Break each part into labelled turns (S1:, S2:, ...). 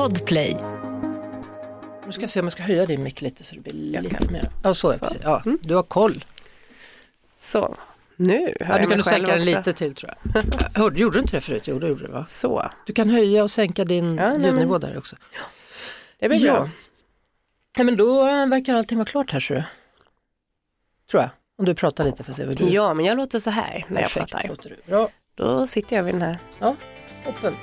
S1: Podplay.
S2: Nu ska jag se om jag ska höja din mick lite så det blir
S3: Jag
S2: lite
S3: kan.
S2: mer. Ja, så är
S3: Så.
S2: precis. Ja,
S3: Mm.
S2: Du har koll.
S3: Så, nu hör
S2: Ja,
S3: jag
S2: du kan du sänka den lite till tror jag. Hörde, gjorde du inte det förut? Jo, det gjorde du va?
S3: Så,
S2: Du kan höja och sänka din
S3: Ja, nej,
S2: ljudnivå
S3: men-
S2: där också.
S3: det blir
S2: ja.
S3: bra.
S2: ja, men då eh, verkar allting vara klart här ser du. Tror jag. Om du pratar lite för att se vad du
S3: Ja, men jag låter så här när jag
S2: Perfekt,
S3: pratar.
S2: låter du. Bra,
S3: Då sitter jag vid den här.
S2: toppen.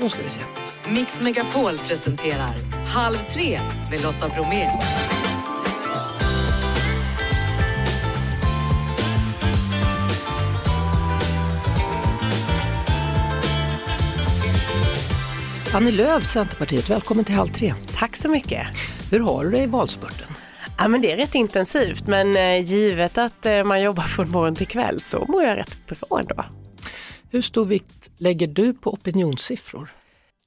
S2: Då ska vi se.
S1: Mix Megapol presenterar Halv tre med Lotta Bromé.
S2: Annie Lööf, Centerpartiet, välkommen till Halv tre.
S3: Tack så mycket.
S2: Hur har du det i valspurten?
S3: Ja, men det är rätt intensivt, men eh, givet att eh, man jobbar från morgon till kväll så mår jag rätt bra ändå.
S2: Hur stor vikt lägger du på opinionssiffror?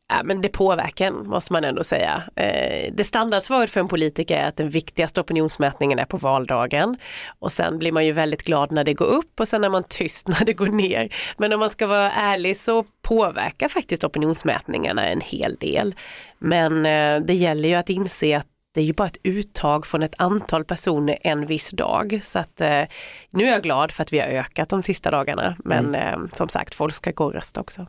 S3: Ja, men det påverkar en, måste man ändå säga. Eh, det standardsvaret för en politiker är att den viktigaste opinionsmätningen är på valdagen och sen blir man ju väldigt glad när det går upp och sen är man tyst när det går ner. Men om man ska vara ärlig så påverkar faktiskt opinionsmätningarna en hel del. Men eh, det gäller ju att inse att det är ju bara ett uttag från ett antal personer en viss dag. Så att eh, nu är jag glad för att vi har ökat de sista dagarna. Men eh, som sagt, folk ska gå och rösta också.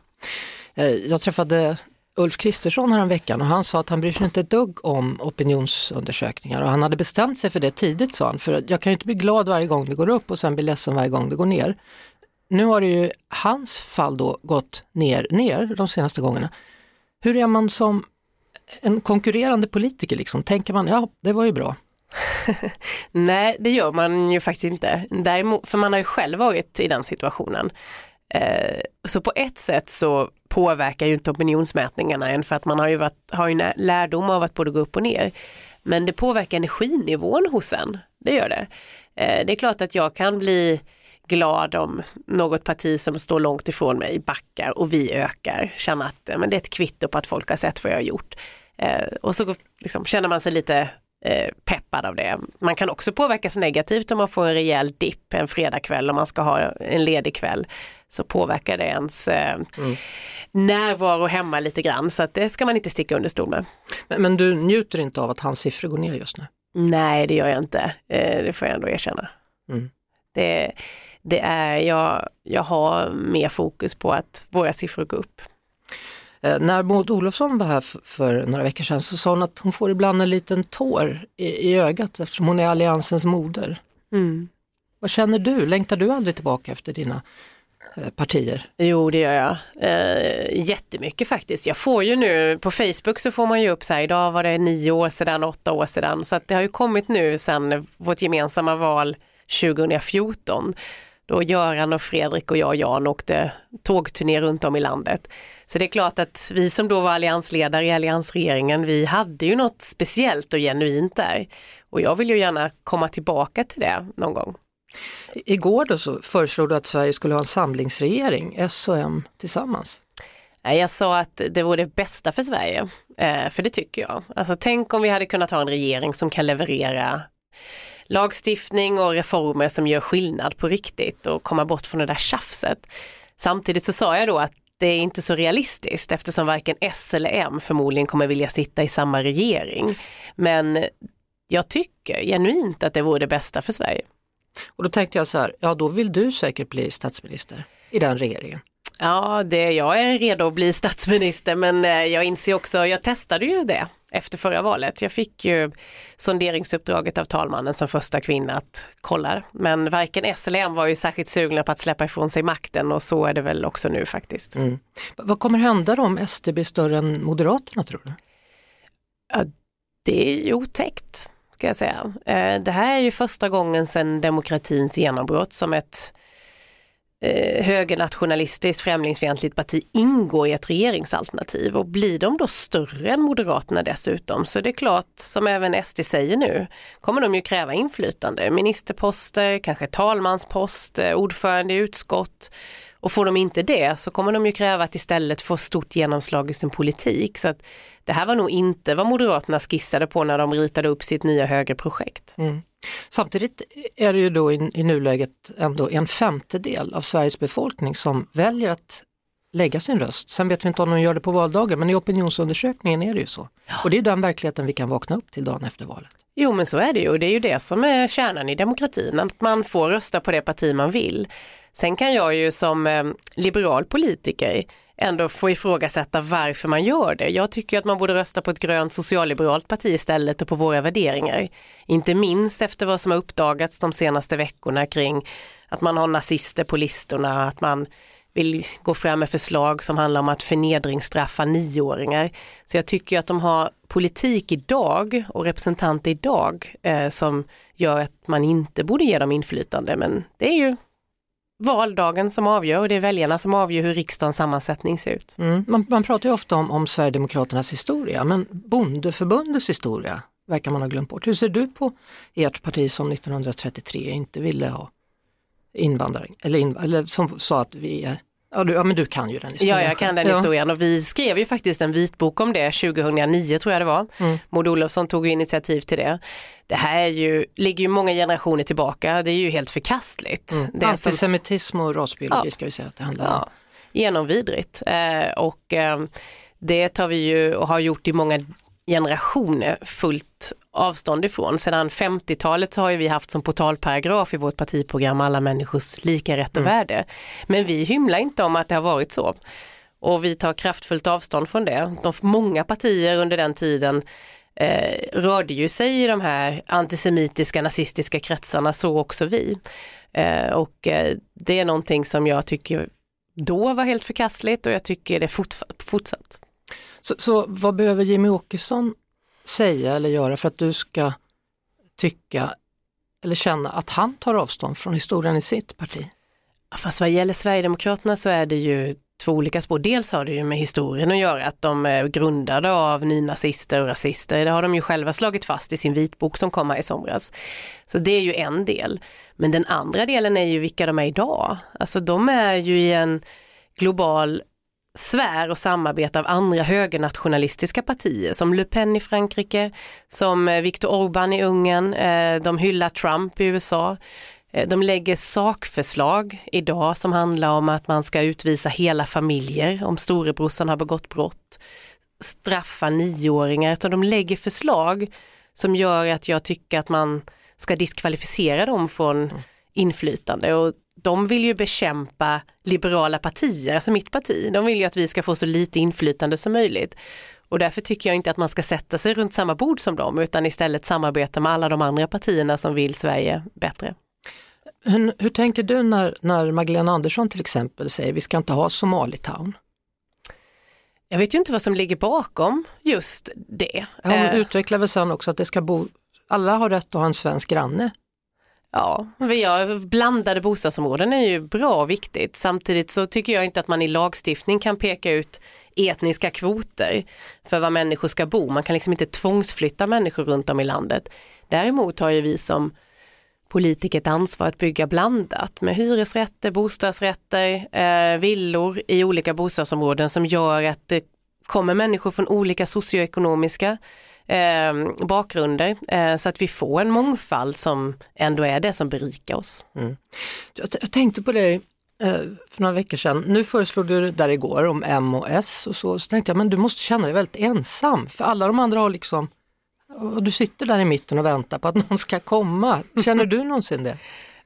S2: Eh, Jag träffade Ulf Kristersson här veckan och han sa att han bryr sig inte ett dugg om opinionsundersökningar och han hade bestämt sig för det tidigt sa han, för jag kan ju inte bli glad varje gång det går upp och sen bli ledsen varje gång det går ner. Nu har det ju hans fall då gått ner, ner de senaste gångerna. Hur är man som en konkurrerande politiker liksom? Tänker man, ja det var ju bra.
S3: Nej, det gör man ju faktiskt inte. Däremot, för man har ju själv varit i den situationen. Eh, så på ett sätt så påverkar ju inte opinionsmätningarna en för att man har ju, varit, har ju lärdom av att både gå upp och ner. Men det påverkar energinivån hos en, det gör det. Eh, det är klart att jag kan bli glad om något parti som står långt ifrån mig backar och vi ökar. Känna att eh, men det är ett kvitto på att folk har sett vad jag har gjort. Eh, och så liksom, känner man sig lite eh, peppad av det. Man kan också påverkas negativt om man får en rejäl dipp en fredagkväll om man ska ha en ledig kväll. Så påverkar det ens eh, närvaro hemma lite grann så att det ska man inte sticka under stol med.
S2: Men, men du njuter inte av att hans siffror går ner just nu?
S3: Nej det gör jag inte, eh, det får jag ändå erkänna.
S2: Mm.
S3: Det, det är, jag, jag har mer fokus på att våra siffror går upp.
S2: Eh, när Maud Olofsson var här för några veckor sedan så sa hon att hon får ibland en liten tår i, i ögat eftersom hon är alliansens moder. Vad känner du? Längtar du aldrig tillbaka efter dina eh, partier?
S3: Jo det gör jag, eh, jättemycket faktiskt. Jag får ju nu, på Facebook så får man ju upp så här, idag var det nio år sedan, åtta år sedan, så att det har ju kommit nu sedan vårt gemensamma val 2014 då Göran och Fredrik och jag och Jan åkte tågturné runt om i landet. Så det är klart att vi som då var alliansledare i alliansregeringen, vi hade ju något speciellt och genuint där. Och jag vill ju gärna komma tillbaka till det någon gång.
S2: Igår då så föreslog du att Sverige skulle ha en samlingsregering, S och M tillsammans.
S3: Jag sa att det vore det bästa för Sverige, eh, för det tycker jag. Alltså, tänk om vi hade kunnat ha en regering som kan leverera lagstiftning och reformer som gör skillnad på riktigt och komma bort från det där tjafset. Samtidigt så sa jag då att det är inte så realistiskt eftersom varken S eller M förmodligen kommer vilja sitta i samma regering. Men jag tycker genuint att det vore det bästa för Sverige.
S2: Och då tänkte jag så här, ja då vill du säkert bli statsminister i den regeringen.
S3: Ja, det, jag är redo att bli statsminister men eh, jag inser också, jag testade ju det efter förra valet. Jag fick ju sonderingsuppdraget av talmannen som första kvinna att kolla. Men varken S eller M var ju särskilt sugna på att släppa ifrån sig makten och så är det väl också nu faktiskt.
S2: V- Vad kommer hända då om SD blir större än Moderaterna tror du?
S3: Det är ju otäckt ska jag säga. Eh, Det här är ju första gången sedan demokratins genombrott som ett eh, högernationalistiskt främlingsfientligt parti ingår i ett regeringsalternativ och blir de då större än Moderaterna dessutom? Så det är klart som även SD säger nu kommer de ju kräva inflytande, ministerposter, kanske talmanspost, eh, ordförande i utskott och får de inte det så kommer de ju kräva att istället få stort genomslag i sin politik så att det här var nog inte vad Moderaterna skissade på när de ritade upp sitt nya högerprojekt.
S2: Samtidigt är det ju då i, i nuläget ändå en femtedel av Sveriges befolkning som väljer att lägga sin röst. Sen vet vi inte om de gör det på valdagen men i opinionsundersökningen är det ju så. Och det är den verkligheten vi kan vakna upp till dagen efter valet.
S3: Jo men så är det ju och det är ju det som är kärnan i demokratin, att man får rösta på det parti man vill. Sen kan jag ju som eh, liberal politiker ändå få ifrågasätta varför man gör det. Jag tycker att man borde rösta på ett grönt socialliberalt parti istället och på våra värderingar. Inte minst efter vad som har uppdagats de senaste veckorna kring att man har nazister på listorna, att man vill gå fram med förslag som handlar om att förnedringsstraffa nioåringar. Så jag tycker att de har politik idag och representanter idag eh, som gör att man inte borde ge dem inflytande. Men det är ju valdagen som avgör och det är väljarna som avgör hur riksdagens sammansättning ser ut.
S2: Mm. Man, man, pratar ju ofta om, om Sverigedemokraternas historia men bondeförbundets historia verkar man ha glömt bort. Hur ser du på ert parti som 1933 inte ville ha invandring eller, in, eller som sa att vi är Ja, du, ja, men du kan ju den historien.
S3: Ja, jag kan den ja. historien och vi skrev ju faktiskt en vitbok om det 2009 tror jag det var. Mm. Maud Olofsson tog initiativ till det. Det här är ju, ligger ju många generationer tillbaka, det är ju helt förkastligt. Mm.
S2: Det Antisemitism och rasbiologi ja. ska vi säga att det handlar om. Ja.
S3: Genomvidrigt eh, och eh, det tar vi ju och har gjort i många generationer fullt avstånd ifrån. Sedan 50-talet så har vi haft som portalparagraf i vårt partiprogram alla människors lika rätt och mm. värde. Men vi hymlar inte om att det har varit så. Och vi tar kraftfullt avstånd från det. De, många partier under den tiden eh, rörde ju sig i de här antisemitiska nazistiska kretsarna, så också vi. Eh, och eh, det är någonting som jag tycker då var helt förkastligt och jag tycker det fort, fortsatt.
S2: Så, så vad behöver Jimmy Åkesson säga eller göra för att du ska tycka eller känna att han tar avstånd från historien i sitt parti?
S3: Fast vad gäller Sverigedemokraterna så är det ju två olika spår. Dels har det ju med historien att göra, att de är grundade av nynazister och rasister. Det har de ju själva slagit fast i sin vitbok som kom här i somras. Så det är ju en del. Men den andra delen är ju vilka de är idag. Alltså de är ju i en global sfär och samarbete av andra högernationalistiska partier som Le Pen i Frankrike, som eh, Viktor Orbán i Ungern, eh, de hyllar Trump i USA. Eh, de lägger sakförslag idag som handlar om att man ska utvisa hela familjer om storebrorsan har begått brott, straffa nioåringar, Så de lägger förslag som gör att jag tycker att man ska diskvalificera dem från inflytande och de vill ju bekämpa liberala partier, alltså mitt parti. De vill ju att vi ska få så lite inflytande som möjligt. Och därför tycker jag inte att man ska sätta sig runt samma bord som dem utan istället samarbeta med alla de andra partierna som vill Sverige bättre.
S2: Hur, hur tänker du när, när Magdalena Andersson till exempel säger vi ska inte ha Somalitown?
S3: Jag vet ju inte vad som ligger bakom just det.
S2: Hon eh. utvecklar väl sen också att det ska bo, alla har rätt att ha en svensk granne.
S3: Ja, vi har, blandade bostadsområden är ju bra och viktigt. Samtidigt så tycker jag inte att man i lagstiftning kan peka ut etniska kvoter för var människor ska bo. Man kan liksom inte tvångsflytta människor runt om i landet. Däremot har ju vi som politiker ett ansvar att bygga blandat med hyresrätter, bostadsrätter, eh, villor i olika bostadsområden som gör att det kommer människor från olika socioekonomiska eh, bakgrunder eh, så att vi får en mångfald som ändå är det som berikar oss. Mm.
S2: Jag, jag, tänkte på det eh, för några veckor sedan. Nu föreslog du där igår om M och S och så, så tänkte jag men du måste känna dig väldigt ensam för alla de andra har liksom och du sitter där i mitten och väntar på att någon ska komma. Känner du någonsin det?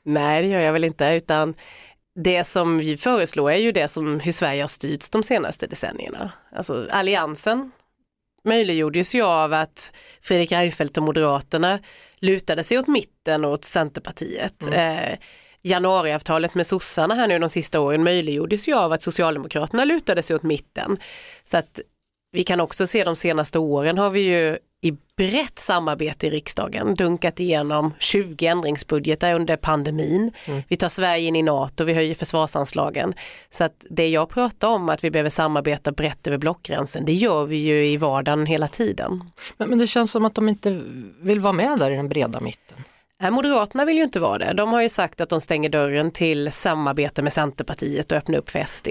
S3: Nej, det gör jag väl inte, utan det som vi föreslår är ju det som hur Sverige har styrts de senaste decennierna. Alltså alliansen möjliggjordes ju av att Fredrik Reinfeldt och Moderaterna lutade sig åt mitten och åt Centerpartiet. Mm. Eh, januariavtalet med sossarna här nu de sista åren möjliggjordes ju av att Socialdemokraterna lutade sig åt mitten. Så att vi kan också se de senaste åren har vi ju i brett samarbete i riksdagen dunkat igenom 20 ändringsbudgetar under pandemin. Mm. Vi tar Sverige in i NATO, vi höjer försvarsanslagen. Så att det jag pratar om att vi behöver samarbeta brett över blockgränsen, det gör vi ju i vardagen hela tiden.
S2: Men, men det känns som att de inte vill vara med där i den breda mitten.
S3: Moderaterna vill ju inte vara det. De har ju sagt att de stänger dörren till samarbete med Centerpartiet och öppnar upp för SD.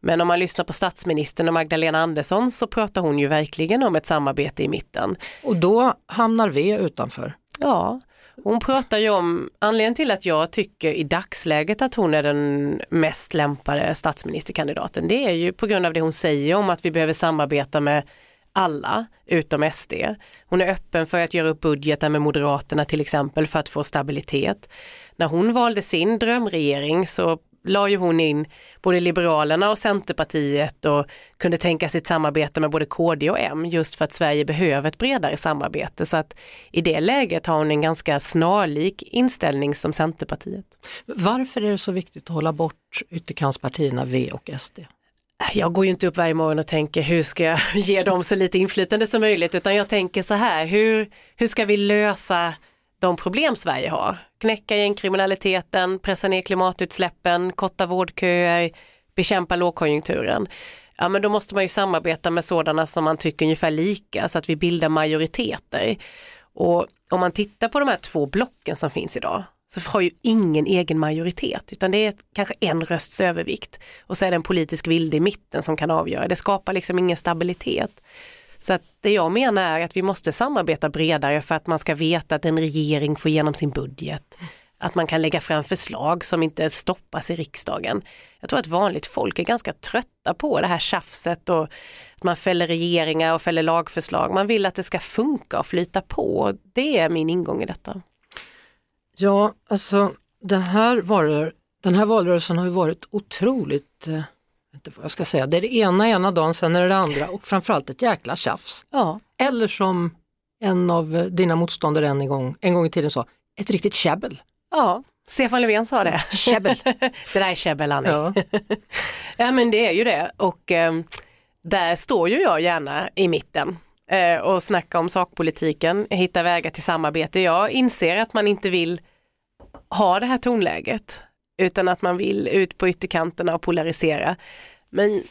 S3: Men om man lyssnar på statsministern och Magdalena Andersson så pratar hon ju verkligen om ett samarbete i mitten.
S2: Och då hamnar V utanför?
S3: Ja, Hon pratar ju om, anledningen till att jag tycker i dagsläget att hon är den mest lämpade statsministerkandidaten, det är ju på grund av det hon säger om att vi behöver samarbeta med alla utom SD. Hon är öppen för att göra upp budgetar med Moderaterna till exempel för att få stabilitet. När hon valde sin drömregering så la ju hon in både Liberalerna och Centerpartiet och kunde tänka sig ett samarbete med både KD och M just för att Sverige behöver ett bredare samarbete. Så att i det läget har hon en ganska snarlik inställning som Centerpartiet.
S2: Varför är det så viktigt att hålla bort ytterkantspartierna V och SD?
S3: Äh, jag går ju inte upp varje morgon och tänker hur ska jag ge dem så lite inflytande som möjligt utan jag tänker så här, hur, hur ska vi lösa de problem Sverige har? Knäcka gängkriminaliteten, pressa ner klimatutsläppen, korta vårdköer, bekämpa lågkonjunkturen. Ja men då måste man ju samarbeta med sådana som man tycker ungefär lika så att vi bildar majoriteter. Och om man tittar på de här två blocken som finns idag så har ju ingen egen majoritet utan det är kanske en rösts övervikt och så är det en politisk vilde i mitten som kan avgöra. Det skapar liksom ingen stabilitet. Så att det jag menar är att vi måste samarbeta bredare för att man ska veta att en regering får igenom sin budget. Att man kan lägga fram förslag som inte stoppas i riksdagen. Jag tror att vanligt folk är ganska trötta på det här tjafset och att man fäller regeringar och fäller lagförslag. Man vill att det ska funka och flyta på. Det är min ingång i detta.
S2: Ja, alltså den här, valrör, den här valrörelsen har ju varit otroligt eh, inte vad jag ska säga, det är det ena ena dagen, sen är det det andra och framförallt ett jäkla tjafs.
S3: Ja.
S2: Eller som en av dina motståndare en gång, en gång i tiden sa, ett riktigt käbbel.
S3: Ja, Stefan Löfven sa det.
S2: Käbbel.
S3: det där är käbbel Annie.
S2: Ja.
S3: ja men det är ju det och eh, där står ju jag gärna i mitten eh, och snackar om sakpolitiken, hitta vägar till samarbete. Jag inser att man inte vill ha det här tonläget utan att man vill ut på ytterkanterna och polarisera. Men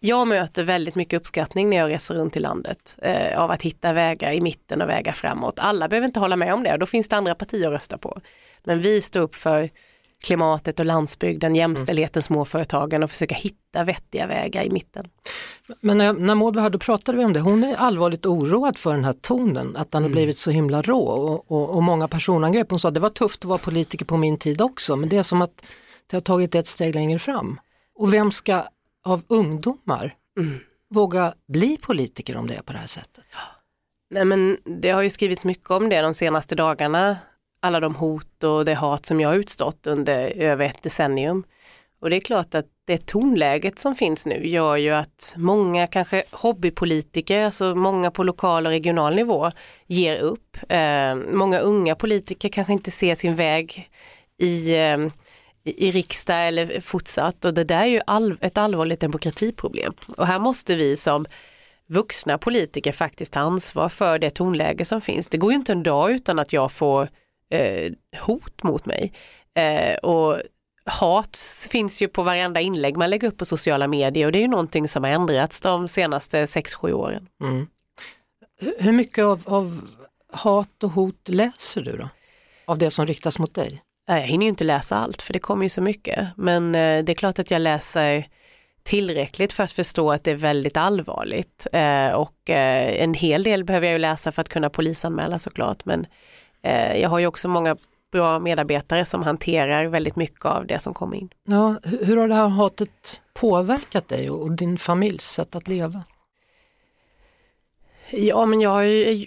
S3: jag möter väldigt mycket uppskattning när jag reser runt i landet eh, av att hitta vägar i mitten och vägar framåt. Alla behöver inte hålla med om det, då finns det andra partier att rösta på. Men vi står upp för klimatet och landsbygden, jämställdheten, mm. småföretagen och försöka hitta vettiga vägar i mitten.
S2: Men när, när Maud var här då pratade vi om det, hon är allvarligt oroad för den här tonen, att den mm. har blivit så himla rå och, och, och, många personangrepp. Hon sa det var tufft att vara politiker på min tid också, men det är som att det har tagit ett steg längre fram. Och vem ska av ungdomar mm. våga bli politiker om det är på det här sättet?
S3: Nej men det har ju skrivits mycket om det de senaste dagarna alla de hot och det hat som jag har utstått under över ett decennium. Och det är klart att det tonläget som finns nu gör ju att många kanske hobbypolitiker, alltså många på lokal och regional nivå ger upp. Eh, många unga politiker kanske inte ser sin väg i, eh, i riksdag eller fortsatt och det där är ju all, ett allvarligt demokratiproblem. Och här måste vi som vuxna politiker faktiskt ta ansvar för det tonläge som finns. Det går ju inte en dag utan att jag får eh, hot mot mig. Eh, och hat finns ju på varenda inlägg man lägger upp på sociala medier och det är ju någonting som har ändrats de senaste 6-7 åren. Mm.
S2: Hur mycket av, av, hat och hot läser du då? Av det som riktas mot dig?
S3: Jag hinner ju inte läsa allt för det kommer ju så mycket men eh, det är klart att jag läser tillräckligt för att förstå att det är väldigt allvarligt eh, och eh, en hel del behöver jag ju läsa för att kunna polisanmäla såklart men jag har ju också många bra medarbetare som hanterar väldigt mycket av det som kommer in.
S2: Ja, hur har det här hatet påverkat dig och din familjs sätt att leva?
S3: Ja men jag har ju,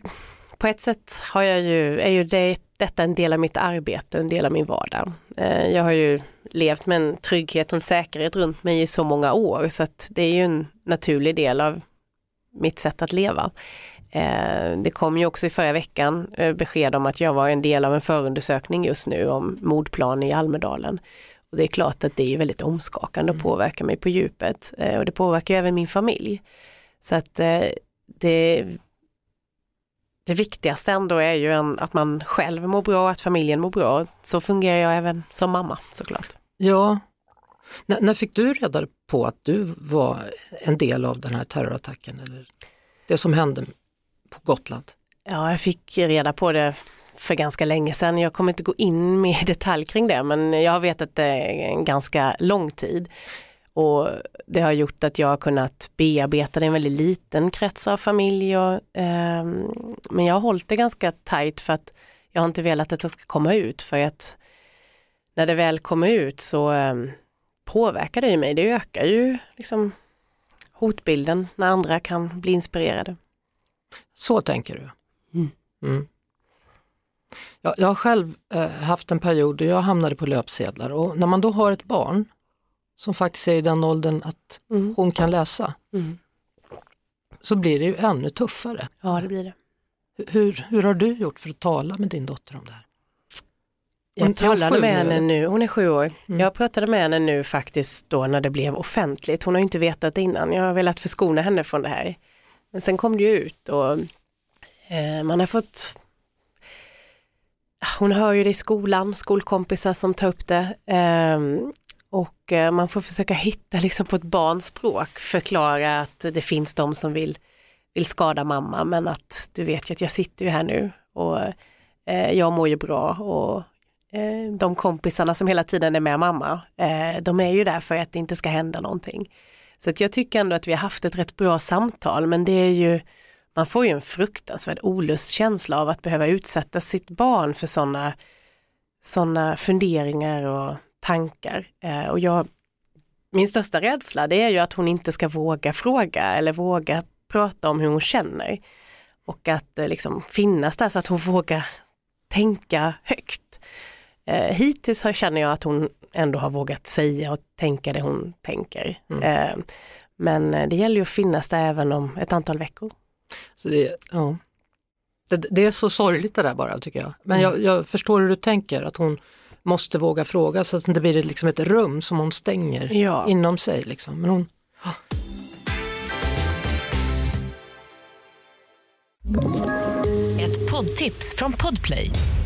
S3: på ett sätt har jag ju, är ju det, detta en del av mitt arbete, en del av min vardag. Eh, jag har ju levt med en trygghet och en säkerhet runt mig i så många år så att det är ju en naturlig del av mitt sätt att leva. Eh, det kom ju också i förra veckan eh, besked om att jag var en del av en förundersökning just nu om mordplan i Almedalen. Och det är klart att det är väldigt omskakande och mm. påverkar mig på djupet eh, och det påverkar även min familj. Så att det, det viktigaste ändå är ju att man själv mår bra, att familjen mår bra. Så fungerar jag även som mamma såklart.
S2: Ja, N när fick du reda på att du var en del av den här terrorattacken? Eller det som hände på Gotland?
S3: Ja, jag fick reda på det för ganska länge sedan. Jag kommer inte gå in mer i detalj kring det men jag har vetat det en ganska lång tid. Och det har gjort att jag har kunnat bearbeta det i en väldigt liten krets av familj. Och, eh, men jag har hållit det ganska tajt för att jag har inte velat att det ska komma ut för att när det väl kommer ut så eh, påverkar det ju mig. Det ökar ju liksom hotbilden när andra kan bli inspirerade.
S2: Så tänker du?
S3: Mm.
S2: Mm. Jag, jag har själv eh, haft en period då jag hamnade på löpsedlar och när man då har ett barn som faktiskt är i den åldern att
S3: Mm.
S2: hon kan läsa
S3: Mm.
S2: så blir det ju ännu tuffare.
S3: Ja det blir det.
S2: Hur, hur har du gjort för att tala med din dotter om det här? Hon-
S3: Jag talade med henne nu, hon är sju år.
S2: Mm.
S3: Jag pratade med henne nu faktiskt då när det blev offentligt. Hon har ju inte vetat innan, jag har velat förskona henne från det här. Men sen kom det ju ut och eh, man har fått hon hör ju det i skolan, skolkompisar som tar upp det. Ehm, och eh, man får försöka hitta liksom på ett barns språk, förklara att det finns de som vill, vill skada mamma men att du vet ju att jag sitter ju här nu och eh, jag mår ju bra och eh, de kompisarna som hela tiden är med mamma, eh, de är ju där för att det inte ska hända någonting. Så att jag tycker ändå att vi har haft ett rätt bra samtal men det är ju, man får ju en fruktansvärd olustkänsla av att behöva utsätta sitt barn för sådana såna funderingar och tankar. Eh, och jag, min största rädsla det är ju att hon inte ska våga fråga eller våga prata om hur hon känner. Och att eh, liksom finnas där så att hon vågar tänka högt. Eh, hittills känner jag att hon ändå har vågat säga och tänka det hon tänker.
S2: Mm.
S3: Eh, men eh, det gäller ju att finnas där även om ett antal veckor.
S2: Så det, ja. det, det är så sorgligt det där bara tycker jag. Men
S3: Mm.
S2: jag, jag förstår hur du tänker, att hon måste våga fråga så att det inte blir liksom ett rum som hon stänger
S3: Ja.
S2: inom sig. Liksom. Men hon,
S4: Ett poddtips från Podplay.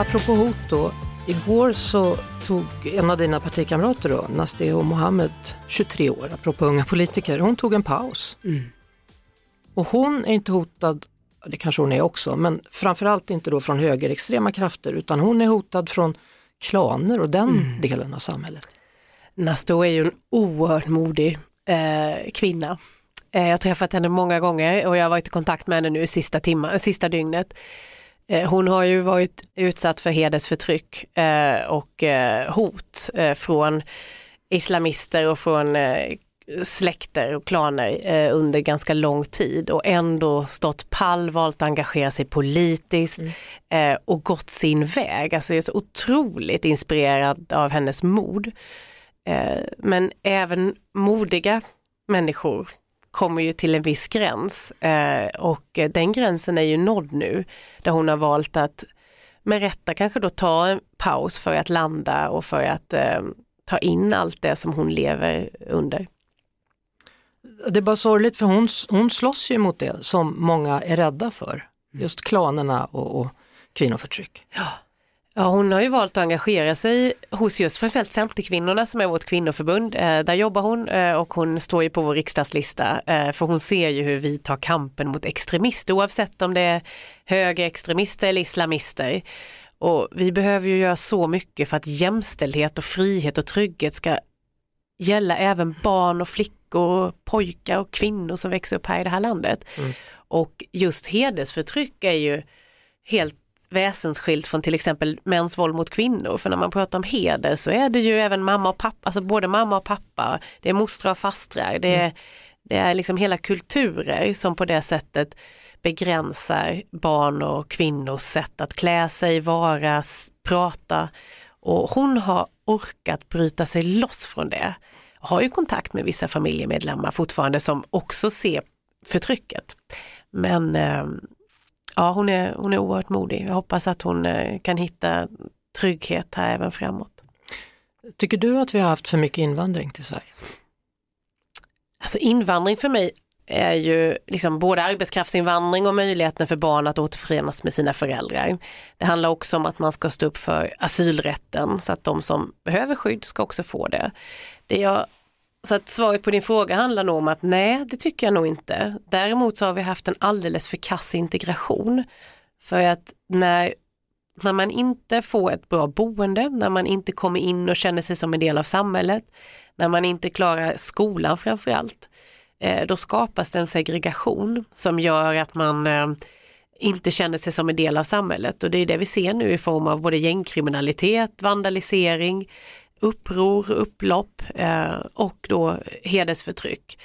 S2: Apropå hot då, igår så tog en av dina partikamrater då, Nasteo Mohammed, 23 år, apropå unga politiker, hon tog en paus. Och hon är inte hotad, det kanske hon är också, men framförallt inte då från högerextrema krafter utan hon är hotad från klaner och den delen av samhället.
S3: Nasto är ju en oerhört modig eh, kvinna. Eh, jag har träffat henne många gånger och jag har varit i kontakt med henne nu sista, timma, sista dygnet. Eh, hon har ju varit utsatt för hedersförtryck eh, och eh, hot från islamister och från släkter och klaner under ganska lång tid och ändå stått pall, valt att engagera sig politiskt eh, och gått sin väg. Alltså jag är så otroligt inspirerad av hennes mod. Men även modiga människor kommer ju till en viss gräns eh, och den gränsen är ju nådd nu där hon har valt att med rätta kanske då ta en paus för att landa och för att eh, ta in allt det som hon lever under.
S2: Det är bara sorgligt för hon, hon slåss ju mot det som många är rädda för, just klanerna och, och kvinnoförtryck.
S3: Ja, hon har ju valt att engagera sig hos just framförallt Centerkvinnorna som är vårt kvinnoförbund. Eh, där jobbar hon eh, och hon står ju på vår riksdagslista eh, för hon ser ju hur vi tar kampen mot extremister oavsett om det är högerextremister eller islamister. Och vi behöver ju göra så mycket för att jämställdhet och frihet och trygghet ska gälla även barn och flickor, och pojkar och kvinnor som växer upp här i det här landet. Och just hedersförtryck är ju helt väsensskilt från till exempel mäns våld mot kvinnor. För när man pratar om heder så är det ju även mamma och pappa, alltså både mamma och pappa, det är mostrar och fastrar, det är, det är liksom hela kulturer som på det sättet begränsar barn och kvinnors sätt att klä sig, vara, prata. Och hon har orkat bryta sig loss från det. Har ju kontakt med vissa familjemedlemmar fortfarande som också ser förtrycket. Men eh, ja, hon är, hon är oerhört modig. Jag hoppas att hon eh, kan hitta trygghet här även framåt.
S2: Tycker du att vi har haft för mycket invandring till Sverige?
S3: Alltså invandring för mig är ju liksom både arbetskraftsinvandring och möjligheten för barn att återförenas med sina föräldrar. Det handlar också om att man ska stå upp för asylrätten så att de som behöver skydd ska också få det. det jag, så att svaret på din fråga handlar nog om att nej, det tycker jag nog inte. Däremot så har vi haft en alldeles för kass integration. För att när när man inte får ett bra boende, när man inte kommer in och känner sig som en del av samhället, när man inte klarar skolan framförallt, eh, då skapas det en segregation som gör att man eh, inte känner sig som en del av samhället och det är det vi ser nu i form av både gängkriminalitet, vandalisering, uppror, upplopp eh, och då hedersförtryck.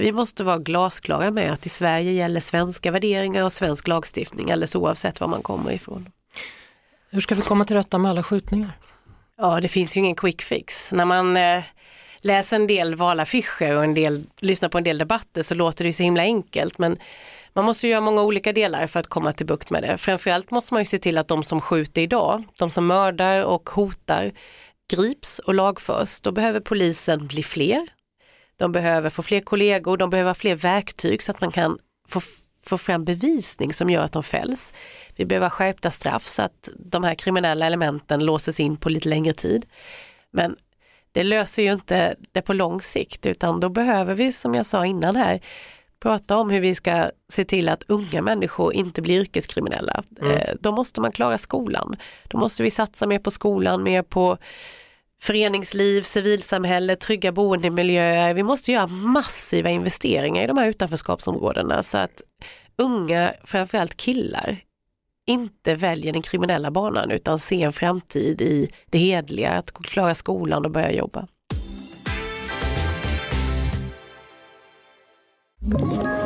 S3: Vi måste vara glasklara med att i Sverige gäller svenska värderingar och svensk lagstiftning alldeles oavsett var man kommer ifrån.
S2: Hur ska vi komma till rätta med alla skjutningar?
S3: Ja, det finns ju ingen quick fix. När man eh, läser en del valaffischer och en del, lyssnar på en del debatter så låter det så himla enkelt. Men man måste göra många olika delar för att komma till bukt med det. Framförallt måste man ju se till att de som skjuter idag, de som mördar och hotar, grips och lagförs. Då behöver polisen bli fler. De behöver få fler kollegor, de behöver fler verktyg så att man kan få få fram bevisning som gör att de fälls. Vi behöver skärpta straff så att de här kriminella elementen låses in på lite längre tid. Men det löser ju inte det på lång sikt utan då behöver vi som jag sa innan här prata om hur vi ska se till att unga människor inte blir yrkeskriminella. Mm. Eh, då måste man klara skolan. Då måste vi satsa mer på skolan, mer på föreningsliv, civilsamhälle, trygga boendemiljöer. Vi måste göra massiva investeringar i de här utanförskapsområdena så att unga, framförallt killar, inte väljer den kriminella banan utan ser en framtid i det hedliga, att klara skolan och börja jobba.
S4: Ett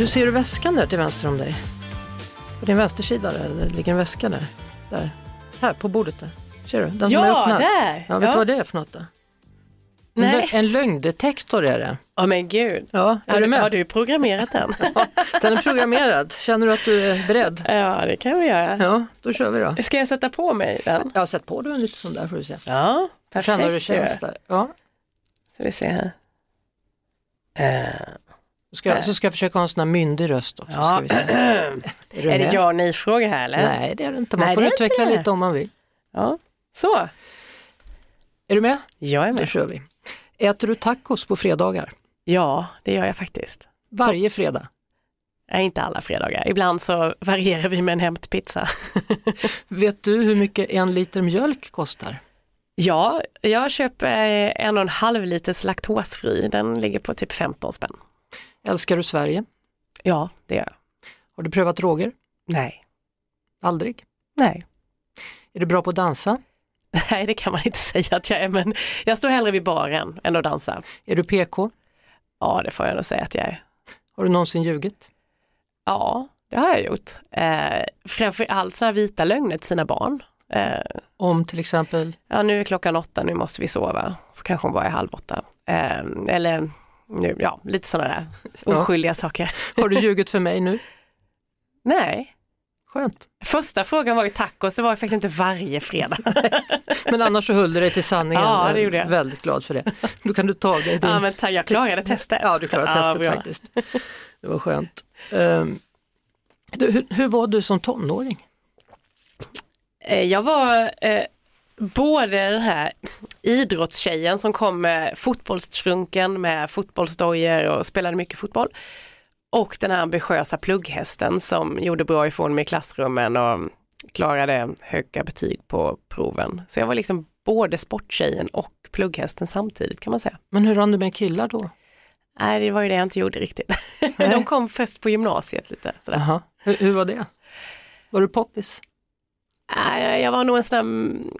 S2: Du ser du väskan där till vänster om dig? På din vänstersida där, ligger en väska där. där. Här på bordet där. Ser du? Den
S3: ja,
S2: som är öppnad.
S3: där!
S2: Ja, vet
S3: ja.
S2: du vad det är för något då?
S3: Nej.
S2: en lögndetektor är det.
S3: Ja men gud,
S2: Ja, är
S3: har,
S2: du
S3: du,
S2: med?
S3: har du programmerat den?
S2: Den är programmerad. Känner du att du är beredd?
S3: ja det kan vi göra.
S2: Ja, då kör vi då.
S3: Ska jag sätta på mig den?
S2: Jag har sett på dig en lite sån där får du se.
S3: Ja, perfekt.
S2: Känner hur
S3: ju.
S2: känns där. Ja.
S3: Ska vi se här.
S2: Så ska, jag, så ska jag försöka ha en sån här myndig röst också. Se. Är,
S3: det ja och nej-fråga här eller?
S2: Nej, det är det inte. Man
S3: Nej,
S2: får utveckla
S3: inte
S2: lite om man vill.
S3: Ja. Så,
S2: Är du med?
S3: jag är
S2: Då
S3: med.
S2: kör vi. Äter du tacos på fredagar?
S3: Ja, det gör jag faktiskt.
S2: Varje fredag?
S3: Nej, inte alla fredagar. Ibland så varierar vi med en hämtpizza.
S2: Vet du hur mycket en liter mjölk kostar?
S3: ja, jag köper en och en halv liters laktosfri. Den ligger på typ 15 spänn.
S2: Älskar du Sverige?
S3: Ja, det gör jag.
S2: Har du prövat droger?
S3: Nej.
S2: Aldrig?
S3: Nej.
S2: Är du bra på att dansa?
S3: Nej, det kan man inte säga att jag är, men jag står hellre vid baren än att dansa.
S2: Är du PK?
S3: Ja, det får jag nog säga att jag är.
S2: Har du någonsin ljugit?
S3: Ja, det har jag gjort. Eh, framförallt sådana vita lögner till sina barn. Eh,
S2: Om till exempel?
S3: ja, nu är klockan åtta, nu måste vi sova. Så kanske hon bara är halv åtta. Eh, eller nu, ja, lite sådana där
S2: Ja.
S3: oskyldiga saker.
S2: Har du ljugit för mig nu?
S3: Nej,
S2: Skönt.
S3: första frågan var ju tacos, det var ju faktiskt inte varje fredag.
S2: Men annars så höll du dig till sanningen.
S3: Ja, det gjorde jag.
S2: Väldigt glad för det. Då kan du ta dig din...
S3: ja, men jag klarade testet.
S2: Ja, du klarade
S3: Ja,
S2: testet
S3: bra.
S2: faktiskt. Det var skönt. Ehm, du, hur, hur var du som tonåring?
S3: Eh, Jag var eh, både den här idrottstjejen som kom med fotbollstrunken med fotbollsdojor och spelade mycket fotboll. Och den här ambitiösa plugghästen som gjorde bra ifrån mig i klassrummen och klarade höga betyg på proven. Så jag var liksom både sporttjejen och plugghästen samtidigt kan man säga.
S2: Men hur rann du med killar då?
S3: Nej, det var ju det jag inte gjorde riktigt. De kom först på gymnasiet lite. Sådär.
S2: Hur, hur var det? Var du poppis?
S3: Jag var nog en sån där mm,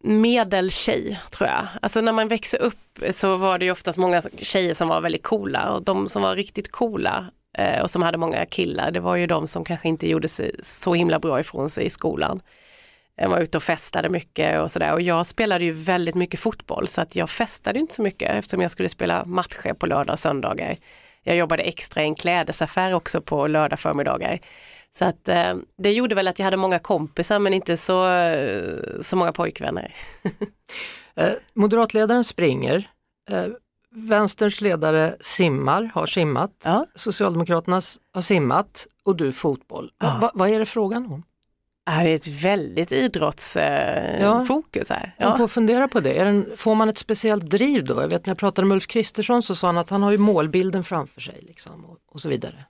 S3: medeltjej tror jag. Alltså när man växer upp så var det ju oftast många tjejer som var väldigt coola och de som var riktigt coola eh, och som hade många killar det var ju de som kanske inte gjorde sig så himla bra ifrån sig i skolan. Jag var ute och festade mycket och sådär och jag spelade ju väldigt mycket fotboll så att jag festade inte så mycket eftersom jag skulle spela matcher på lördag och söndagar. Jag jobbade extra i en klädesaffär också på lördag förmiddagar. Så att eh, det gjorde väl att jag hade många kompisar men inte så, eh, så många pojkvänner.
S2: Eh, moderatledaren springer, eh, Vänsterns ledare simmar, har simmat,
S3: Ja.
S2: Socialdemokraterna har simmat och du fotboll.
S3: Ja.
S2: Va, vad är det frågan om?
S3: Det är ett väldigt idrottsfokus eh,
S2: Ja.
S3: här.
S2: Jag
S3: Ja.
S2: på att fundera på det. Får man ett speciellt driv då? Jag vet när jag pratade med Ulf Kristersson så sa han att han har ju målbilden framför sig liksom, och, och så vidare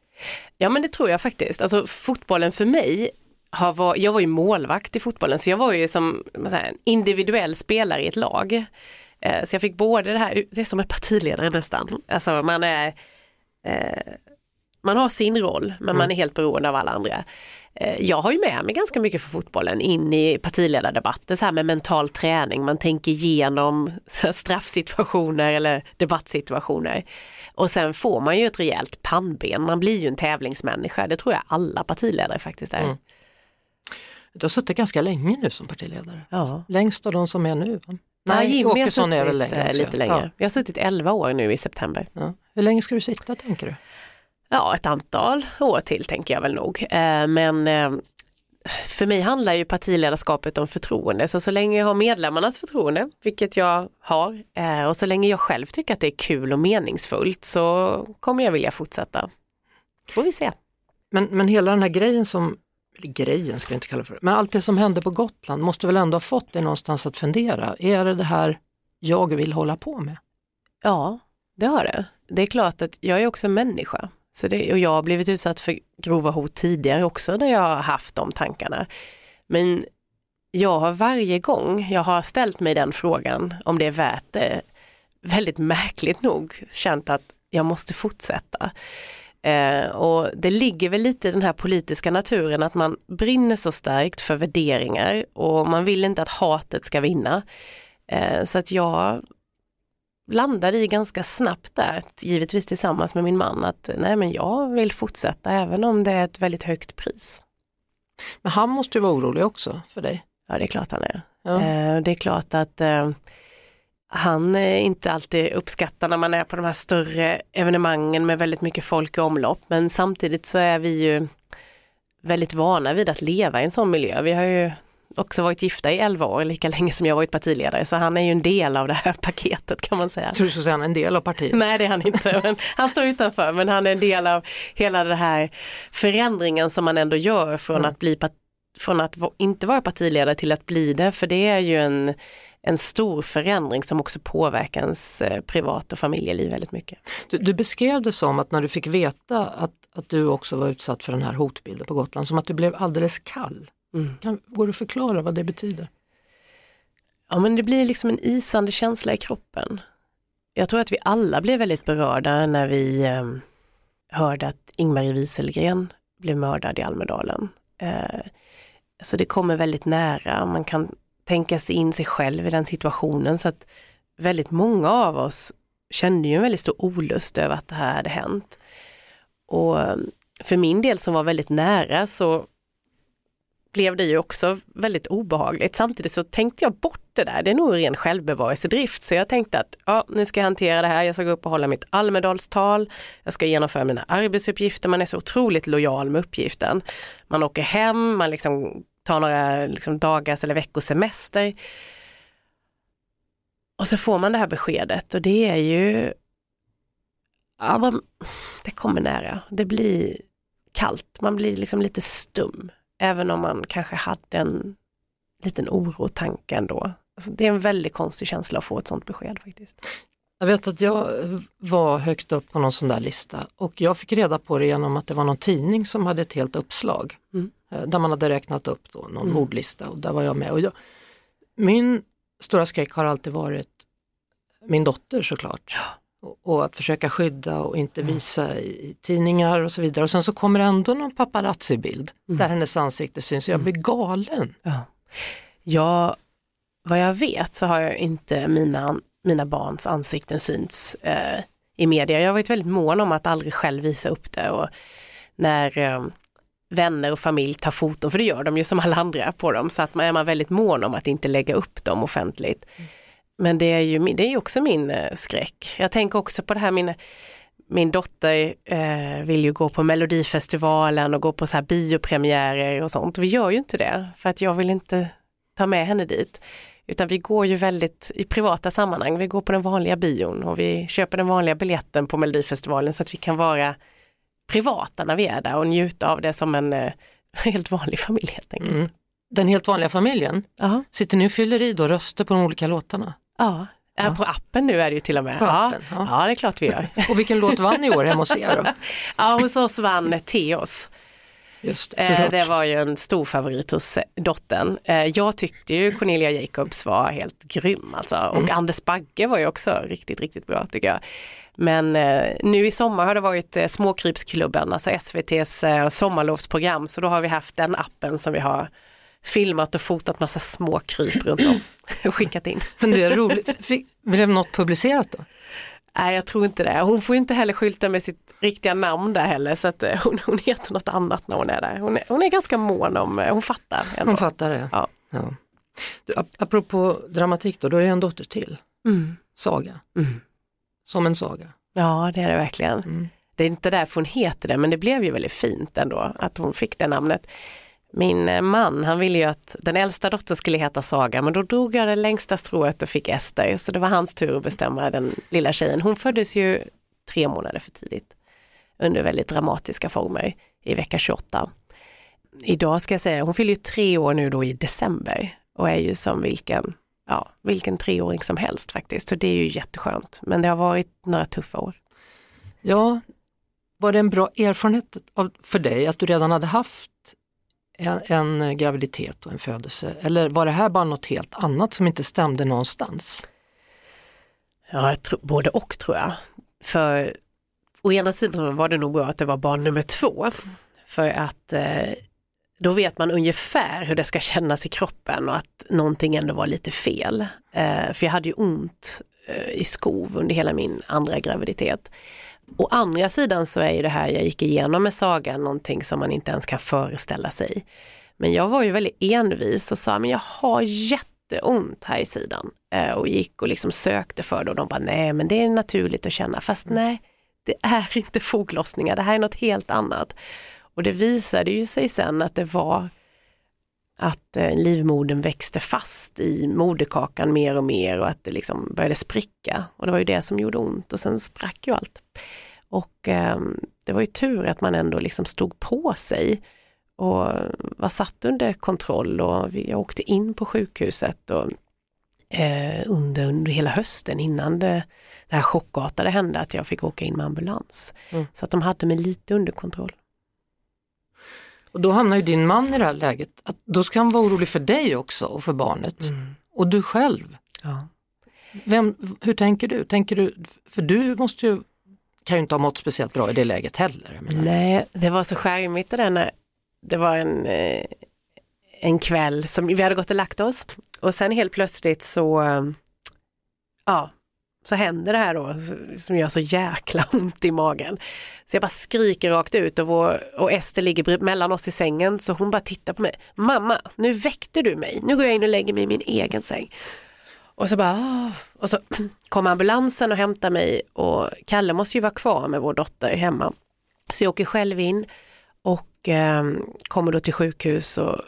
S3: ja men det tror jag faktiskt. Alltså fotbollen för mig har var, jag var ju målvakt i fotbollen så jag var ju som säger, en individuell spelare i ett lag. Eh, så jag fick både det här, det är som en partiledare nästan. Alltså man är eh, man har sin roll men man är helt beroende av alla andra. Eh, Jag har ju med mig ganska mycket för fotbollen in i partiledardebatter så här med mental träning. Man tänker igenom straffsituationer eller debattsituationer. Och sen får man ju ett rejält pannben. Man blir ju en tävlingsmänniska. Det tror jag alla partiledare faktiskt är.
S2: Mm. Du har suttit ganska länge nu som partiledare.
S3: Ja.
S2: Längst av de som är nu va?
S3: Nej, Jimmy har
S2: Åkesson
S3: suttit
S2: är väl längre
S3: eh, lite längre. Jag har suttit 11 år nu i september.
S2: Ja. Ja. Hur länge ska du sitta tänker du?
S3: Ja, ett antal år till tänker jag väl nog. Eh, Men eh, för mig handlar ju partiledarskapet om förtroende. Så så länge jag har medlemmarnas förtroende, vilket jag har, eh, och så länge jag själv tycker att det är kul och meningsfullt så kommer jag vilja fortsätta. Får vi se.
S2: Men, men hela den här grejen som, eller grejen ska jag inte kalla för, men allt det som hände på Gotland måste väl ändå ha fått dig någonstans att fundera. Är det det här jag vill hålla på med?
S3: Ja, det har det. Det är klart att jag är också människa. Så det, och jag har blivit utsatt för grova hot tidigare också när jag har haft de tankarna. Men jag har varje gång jag har ställt mig den frågan om det är värt det, väldigt märkligt nog känt att jag måste fortsätta. Eh, och det ligger väl lite i den här politiska naturen att man brinner så starkt för värderingar och man vill inte att hatet ska vinna. Eh, så att jag landade i ganska snabbt där, givetvis tillsammans med min man, att nej men jag vill fortsätta även om det är ett väldigt högt pris.
S2: Men han måste ju vara orolig också för dig.
S3: Ja det är klart han är.
S2: Ja.
S3: Eh, det är klart att eh, han inte alltid uppskattar när man är på de här större evenemangen med väldigt mycket folk i omlopp men samtidigt så är vi ju väldigt vana vid att leva i en sån miljö. Vi har ju också varit gifta i 11 år, lika länge som jag varit partiledare, så han är ju en del av det här paketet kan man säga.
S2: Tror du skulle säga han är en del av partiet.
S3: Nej det är han inte, han står utanför men han är en del av hela den här förändringen som man ändå gör från att, bli, från att inte vara partiledare till att bli det, för det är ju en, en stor förändring som också påverkar ens eh, privat och familjeliv väldigt mycket.
S2: Du, du beskrev det som att när du fick veta att, att du också var utsatt för den här hotbilden på Gotland, som att du blev alldeles kall.
S3: Mm.
S2: Kan, går du att förklara vad det betyder?
S3: Ja men det blir liksom en isande känsla i kroppen. Jag tror att vi alla blev väldigt berörda när vi eh, hörde att Ingmarie Wieselgren blev mördad i Almedalen. Eh, så det kommer väldigt nära, man kan tänka sig in sig själv i den situationen så att väldigt många av oss kände ju en väldigt stor olust över att det här hade hänt. Och eh, för min del som var väldigt nära så blev det ju också väldigt obehagligt. Samtidigt så tänkte jag bort det där, det är nog ren självbevarelsedrift. Så jag tänkte att ja, nu ska jag hantera det här, jag ska gå upp och hålla mitt Almedalstal, jag ska genomföra mina arbetsuppgifter, man är så otroligt lojal med uppgiften. Man åker hem, man liksom tar några liksom, dagars eller veckosemester. Och så får man det här beskedet och det är ju, ja, man, det kommer nära, det blir kallt, man blir liksom lite stum. Även om man kanske hade en liten oro tanke ändå. Alltså, det är en väldigt konstig känsla att få ett sånt besked faktiskt.
S2: Jag vet att jag var högt upp på någon sån där lista och jag fick reda på det genom att det var någon tidning som hade ett helt uppslag
S3: Mm.
S2: eh, där man hade räknat upp då någon
S3: Mm.
S2: mordlista och där var jag med. Och jag, min stora skräck har alltid varit min dotter såklart. och, och att försöka skydda och inte visa i tidningar och så vidare. Och sen så kommer ändå någon paparazzi-bild där hennes ansikte syns. Jag blir galen.
S3: Ja. Jag, vad jag vet så har jag inte mina, mina barns ansikten synts eh, i media. Jag har varit väldigt mån om att aldrig själv visa upp det och när eh, vänner och familj tar foton, för det gör de ju som alla andra på dem, så att man är man väldigt mån om att inte lägga upp dem offentligt. Men det är ju, det är ju också min eh, skräck. Jag tänker också på det här, min, min dotter eh, vill ju gå på Melodifestivalen och gå på så här biopremiärer och sånt. Vi gör ju inte det för att jag vill inte ta med henne dit. Utan vi går ju väldigt i privata sammanhang. Vi går på den vanliga bion och vi köper den vanliga biljetten på Melodifestivalen så att vi kan vara privata när vi är där och njuta av det som en eh, helt vanlig familj helt enkelt.
S2: Mm. Den helt vanliga familjen,
S3: Ja.
S2: sitter ni och fyller i då röster på de olika låtarna?
S3: Ja. Ja. På appen nu är det ju till och med.
S2: Appen, ja.
S3: ja, det är klart vi gör.
S2: Och vilken låt vann i år hemma hos er då?
S3: Ja, hos oss vann Teos.
S2: Just det,
S3: Eh, det var ju en stor favorit hos eh, dottern. Eh, jag tyckte ju Cornelia Jacobs var helt grym alltså. Och Anders Bagge var ju också riktigt, riktigt bra tycker jag. Men nu i sommar har det varit Småkrypsklubben, alltså SVTs sommarlovsprogram. Så då har vi haft den appen som vi har filmat och fotat massa småkryp runt om och skickat in.
S2: Men det är roligt. Blev något publicerat då?
S3: Nej jag tror inte det. Hon får ju inte heller skylta med sitt riktiga namn där heller så att eh, hon, hon heter något annat när hon är där. Hon är, hon är ganska mån om, eh, hon fattar. Ändå.
S2: Hon fattar det.
S3: Ja.
S2: Ja. Du, ap- apropå dramatik då, då är jag en dotter till.
S3: Mm.
S2: Saga.
S3: Mm.
S2: Som en saga.
S3: Ja det är det verkligen.
S2: Mm.
S3: Det är inte därför hon heter det men det blev ju väldigt fint ändå att hon fick det namnet. Min eh, man han ville ju att den äldsta dottern skulle heta Saga men då drog jag det längsta strået och fick Ester så det var hans tur att bestämma den lilla tjejen. Hon föddes ju tre månader för tidigt under väldigt dramatiska former i vecka 28. Idag ska jag säga, hon fyller ju tre år nu då i december och är ju som vilken, ja, vilken treåring som helst faktiskt. Så det är ju jätteskönt. Men det har varit några tuffa år.
S2: Ja, var det en bra erfarenhet för dig att du redan hade haft en, en graviditet och en födelse? Eller var det här bara något helt annat som inte stämde någonstans?
S3: Ja, jag tror, både och tror jag. För å ena sidan var det nog bra att det var barn nummer två. För att eh, då vet man ungefär hur det ska kännas i kroppen och att någonting ändå var lite fel. Eh, för jag hade ju ont eh, i skov under hela min andra graviditet. Å andra sidan så är ju det här jag gick igenom med Saga någonting som man inte ens kan föreställa sig. Men jag var ju väldigt envis och sa, men jag har jätteont här i sidan. Eh, och gick och liksom sökte för det och de bara, nej men det är naturligt att känna. Fast nej, det är inte foglossningar, det här är något helt annat. Och det visade ju sig sen att det var att eh, livmodern växte fast i moderkakan mer och mer och att det liksom började spricka. Och det var ju det som gjorde ont och sen sprack ju allt. Och eh, det var ju tur att man ändå liksom stod på sig och var satt under kontroll och jag åkte in på sjukhuset och, eh, under, under hela hösten innan det, det här chockartade hände att jag fick åka in med ambulans.
S2: Mm.
S3: Så att de hade mig lite under kontroll.
S2: Och då hamnar ju din man i det här läget, att då ska han vara orolig för dig också och för barnet. Och du själv,
S3: Ja.
S2: Vem, hur tänker du? Tänker du? För du måste ju, kan ju inte ha mått speciellt bra i det läget heller.
S3: Nej, det var så skärmigt det där när det var en, eh, en kväll som vi hade gått och lagt oss och sen helt plötsligt så, eh, ja, så händer det här då som gör så jäkla ont i magen. Så jag bara skriker rakt ut och, vår, och Ester ligger mellan oss i sängen så hon bara tittar på mig. Mamma, nu väckte du mig. Nu går jag in och lägger mig i min egen säng. Och så bara, ah. och så kom ambulansen och hämtade mig och Kalle måste ju vara kvar med vår dotter hemma. Så jag åker själv in och eh, kommer då till sjukhus och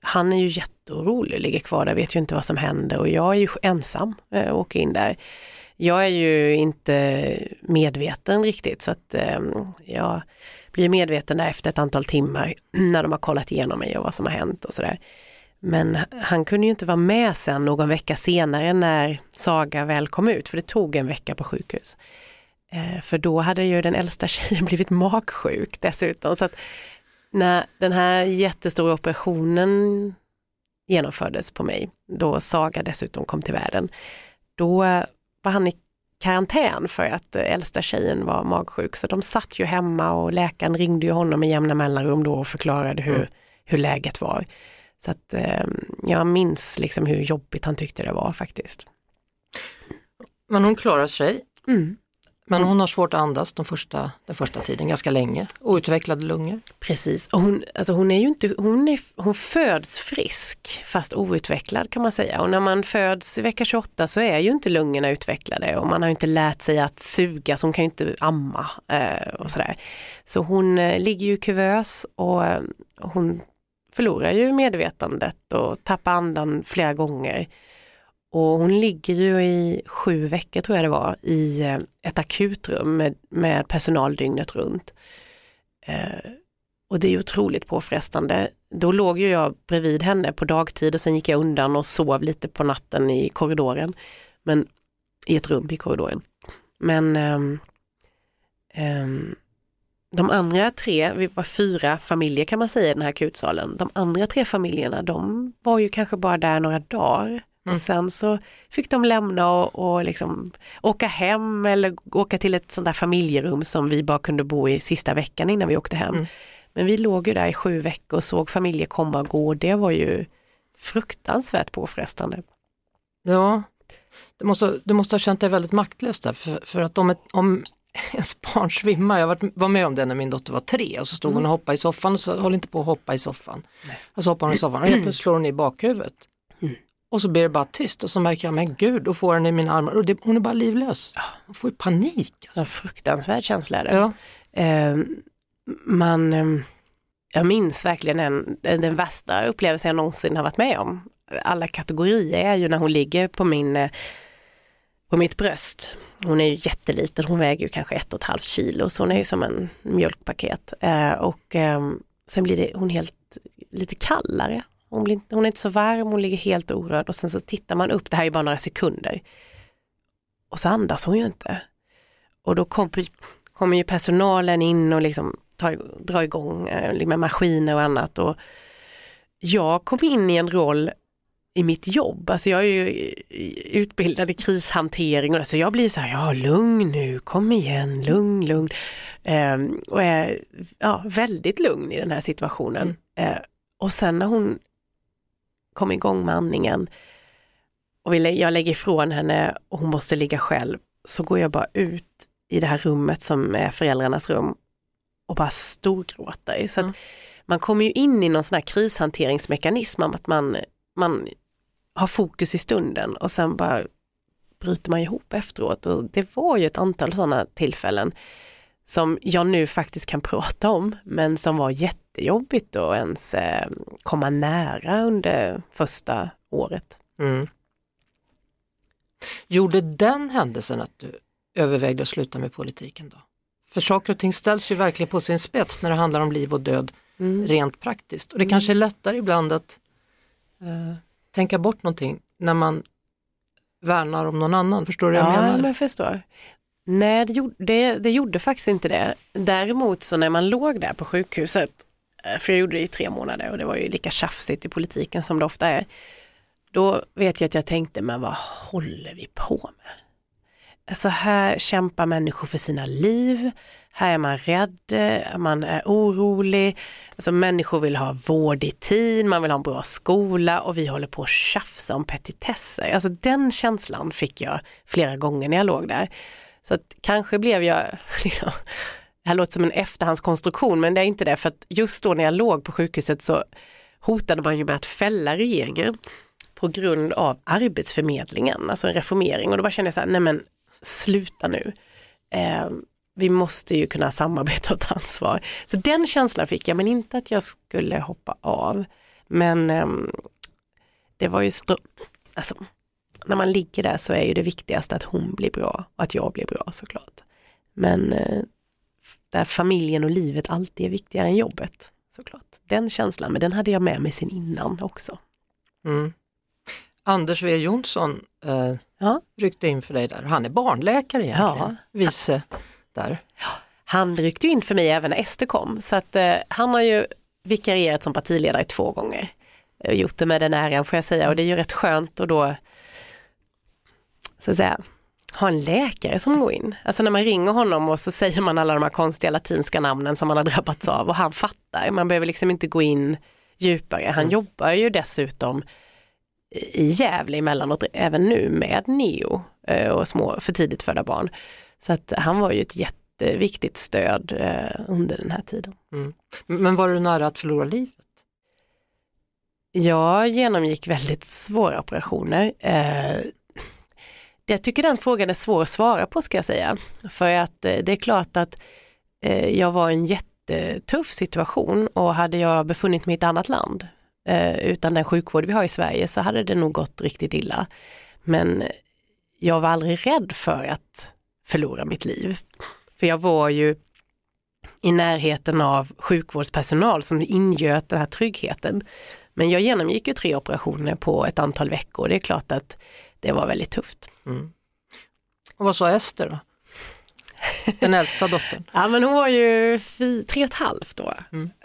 S3: han är ju jätteorolig, ligger kvar där, vet ju inte vad som händer och jag är ju ensam eh, och åker in där. Jag är ju inte medveten riktigt så att eh, jag blir medveten där efter ett antal timmar när de har kollat igenom mig och vad som har hänt och sådär. Men han kunde ju inte vara med sen någon vecka senare när Saga väl kom ut, för det tog en vecka på sjukhus. Eh, för då hade ju den äldsta tjejen blivit magsjuk dessutom. Så att när den här jättestora operationen genomfördes på mig, då Saga dessutom kom till världen, då eh, var han i karantän för att eh, äldsta tjejen var magsjuk. Så de satt ju hemma och läkaren ringde ju honom med jämna mellanrum då och förklarade hur,
S2: Mm.
S3: hur läget var. Så att eh, jag minns liksom hur jobbigt han tyckte det var faktiskt.
S2: Men hon klarar sig.
S3: Mm.
S2: Men hon har svårt att andas de första, den första tiden, ganska länge. Outvecklade lungor.
S3: Precis, och hon, alltså hon, är ju inte, hon, är, hon föds frisk fast outvecklad kan man säga. Och när man föds i vecka 28 så är ju inte lungorna utvecklade och man har inte lärt sig att suga så hon kan ju inte amma eh, och sådär. Så hon eh, ligger ju kuvös och eh, hon förlorar ju medvetandet och tappar andan flera gånger. Och hon ligger ju i sju veckor tror jag det var i eh, ett akutrum med, med personal dygnet runt. Eh, och det är ju otroligt påfrestande. Då låg ju jag bredvid henne på dagtid och sen gick jag undan och sov lite på natten i korridoren. Men i ett rum i korridoren. Men ehm, ehm, de andra tre, vi var fyra familjer kan man säga i den här akutsalen. De andra tre familjerna de var ju kanske bara där några dagar. Och sen så fick de lämna och, och liksom åka hem eller åka till ett sånt där familjerum som vi bara kunde bo i sista veckan innan vi åkte hem. Men vi låg ju där i sju veckor och såg familjer komma och gå. Det var ju fruktansvärt påfrestande.
S2: Ja, du måste, du måste ha känt dig väldigt maktlös där. För, för att om, ett, om ens barn svimmar, jag var, var med om det när min dotter var tre och så stod hon och hoppade i soffan och så höll inte på att hoppa i soffan. Och så hoppar hon i soffan och helt plötsligt slår hon i bakhuvudet. Och så blir det bara tyst och så märker jag, men gud, och får henne i mina armar och det, hon är bara livlös. Hon får ju panik. Alltså.
S3: En fruktansvärd känsla är det.
S2: Ja.
S3: Eh, man, eh, jag minns verkligen den, den värsta upplevelsen jag någonsin har varit med om. Alla kategorier är ju när hon ligger på, min, eh, på mitt bröst. Hon är ju jätteliten, hon väger ju kanske ett och ett halvt kilo så hon är ju som en mjölkpaket. Eh, och eh, sen blir det, hon helt lite kallare. Hon, blir, inte- hon är inte så varm, hon ligger helt orörd och sen så tittar man upp, det här är bara några sekunder. Och så andas hon ju inte. Och då kommer kommer ju personalen in och liksom tar, drar igång eh, med maskiner och annat. Och jag kom in i en roll i mitt jobb, alltså jag är ju utbildad i krishantering och så jag blir så här, ja lugn nu, kom igen, lugn, lugn. Ehm, och är ja, väldigt lugn i den här situationen. Eh, och sen när hon kom igång med andningen. Och vi jag lägger ifrån henne och hon måste ligga själv. Så går jag bara ut i det här rummet som är föräldrarnas rum och bara storgråter. Så att man kommer ju in i någon sån här krishanteringsmekanism om att man, man har fokus i stunden och sen bara bryter man ihop efteråt. Och det var ju ett antal sådana tillfällen som jag nu faktiskt kan prata om men som var jättejobbigt att ens eh, komma nära under första året.
S2: Mm. Gjorde den händelsen att du övervägde att sluta med politiken då? För saker och ting ställs ju verkligen på sin spets när det handlar om liv och död rent praktiskt. Och det kanske är lättare ibland att eh, tänka bort någonting när man värnar om någon annan. Förstår du vad jag
S3: ja,
S2: menar?
S3: men jag förstår. Nej, det gjorde, det, det gjorde faktiskt inte det. Däremot så när man låg där på sjukhuset, Eh, för jag gjorde det i tre månader och det var ju lika tjafsigt i politiken som det ofta är, då vet jag att jag tänkte, men vad håller vi på med? Alltså här kämpar människor för sina liv, här är man rädd, man är orolig, alltså människor vill ha vård i tid, man vill ha en bra skola och vi håller på att tjafsa om petitesser. Alltså den känslan fick jag flera gånger när jag låg där. Så att kanske blev jag, liksom, det här låter som en efterhandskonstruktion men det är inte det för att just då när jag låg på sjukhuset så hotade man ju med att fälla regeringen på grund av arbetsförmedlingen, alltså en reformering och då bara kände jag så här, nej men sluta nu. Eh, vi måste ju kunna samarbeta och ta ansvar. Så den känslan fick jag, men inte att jag skulle hoppa av. Men eh, det var ju, alltså, när man ligger där så är ju det viktigaste att hon blir bra och att jag blir bra såklart. Men eh, där familjen och livet alltid är viktigare än jobbet såklart. Den känslan, men den hade jag med mig sen innan också.
S2: Mm. Anders W Jonsson eh,
S3: Ja.
S2: ryckte in för dig där. Han är barnläkare egentligen, vice där.
S3: Han ryckte in för mig även när Ester kom så att eh, han har ju vikarierat som partiledare två gånger. Och gjort det med den äran får jag säga och det är ju rätt skönt och då så att säga ha en läkare som går in. Alltså när man ringer honom och så säger man alla de här konstiga latinska namnen som man har drabbats av och han fattar. Man behöver liksom inte gå in djupare. Han jobbar ju dessutom i Gävle emellanåt, även nu med neo eh, och små för tidigt födda barn. Så att han var ju ett jätteviktigt stöd eh, under den här tiden.
S2: Men var du nära att förlora livet?
S3: Jag genomgick väldigt svåra operationer. Jag tycker den frågan är svår att svara på ska jag säga. För att eh, det är klart att eh, jag var i en jättetuff situation och hade jag befunnit mig i ett annat land eh, utan den sjukvård vi har i Sverige så hade det nog gått riktigt illa. Men jag var aldrig rädd för att förlora mitt liv. För jag var ju i närheten av sjukvårdspersonal som ingöt den här tryggheten. Men jag genomgick ju tre operationer på ett antal veckor. Det är klart att det var väldigt tufft.
S2: Och vad sa Ester då? Den äldsta dottern.
S3: Ja men hon var ju fy, tre och ett halvt då.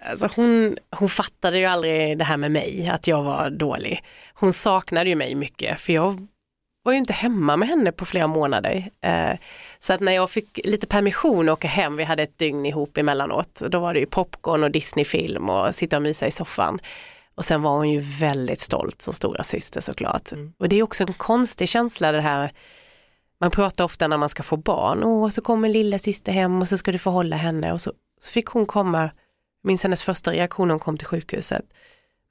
S3: Alltså hon, hon fattade ju aldrig det här med mig, att jag var dålig. Hon saknade ju mig mycket för jag var ju inte hemma med henne på flera månader. Eh, så att när jag fick lite permission och åka hem, vi hade ett dygn ihop emellanåt, då var det ju popcorn och Disneyfilm och sitta och mysa i soffan. Och sen var hon ju väldigt stolt som stora syster såklart. Och det är också en konstig känsla det här man pratar ofta när man ska få barn, Åh, så kommer lilla syster hem och så ska du få hålla henne och så, så fick hon komma, minns hennes första reaktion när hon kom till sjukhuset,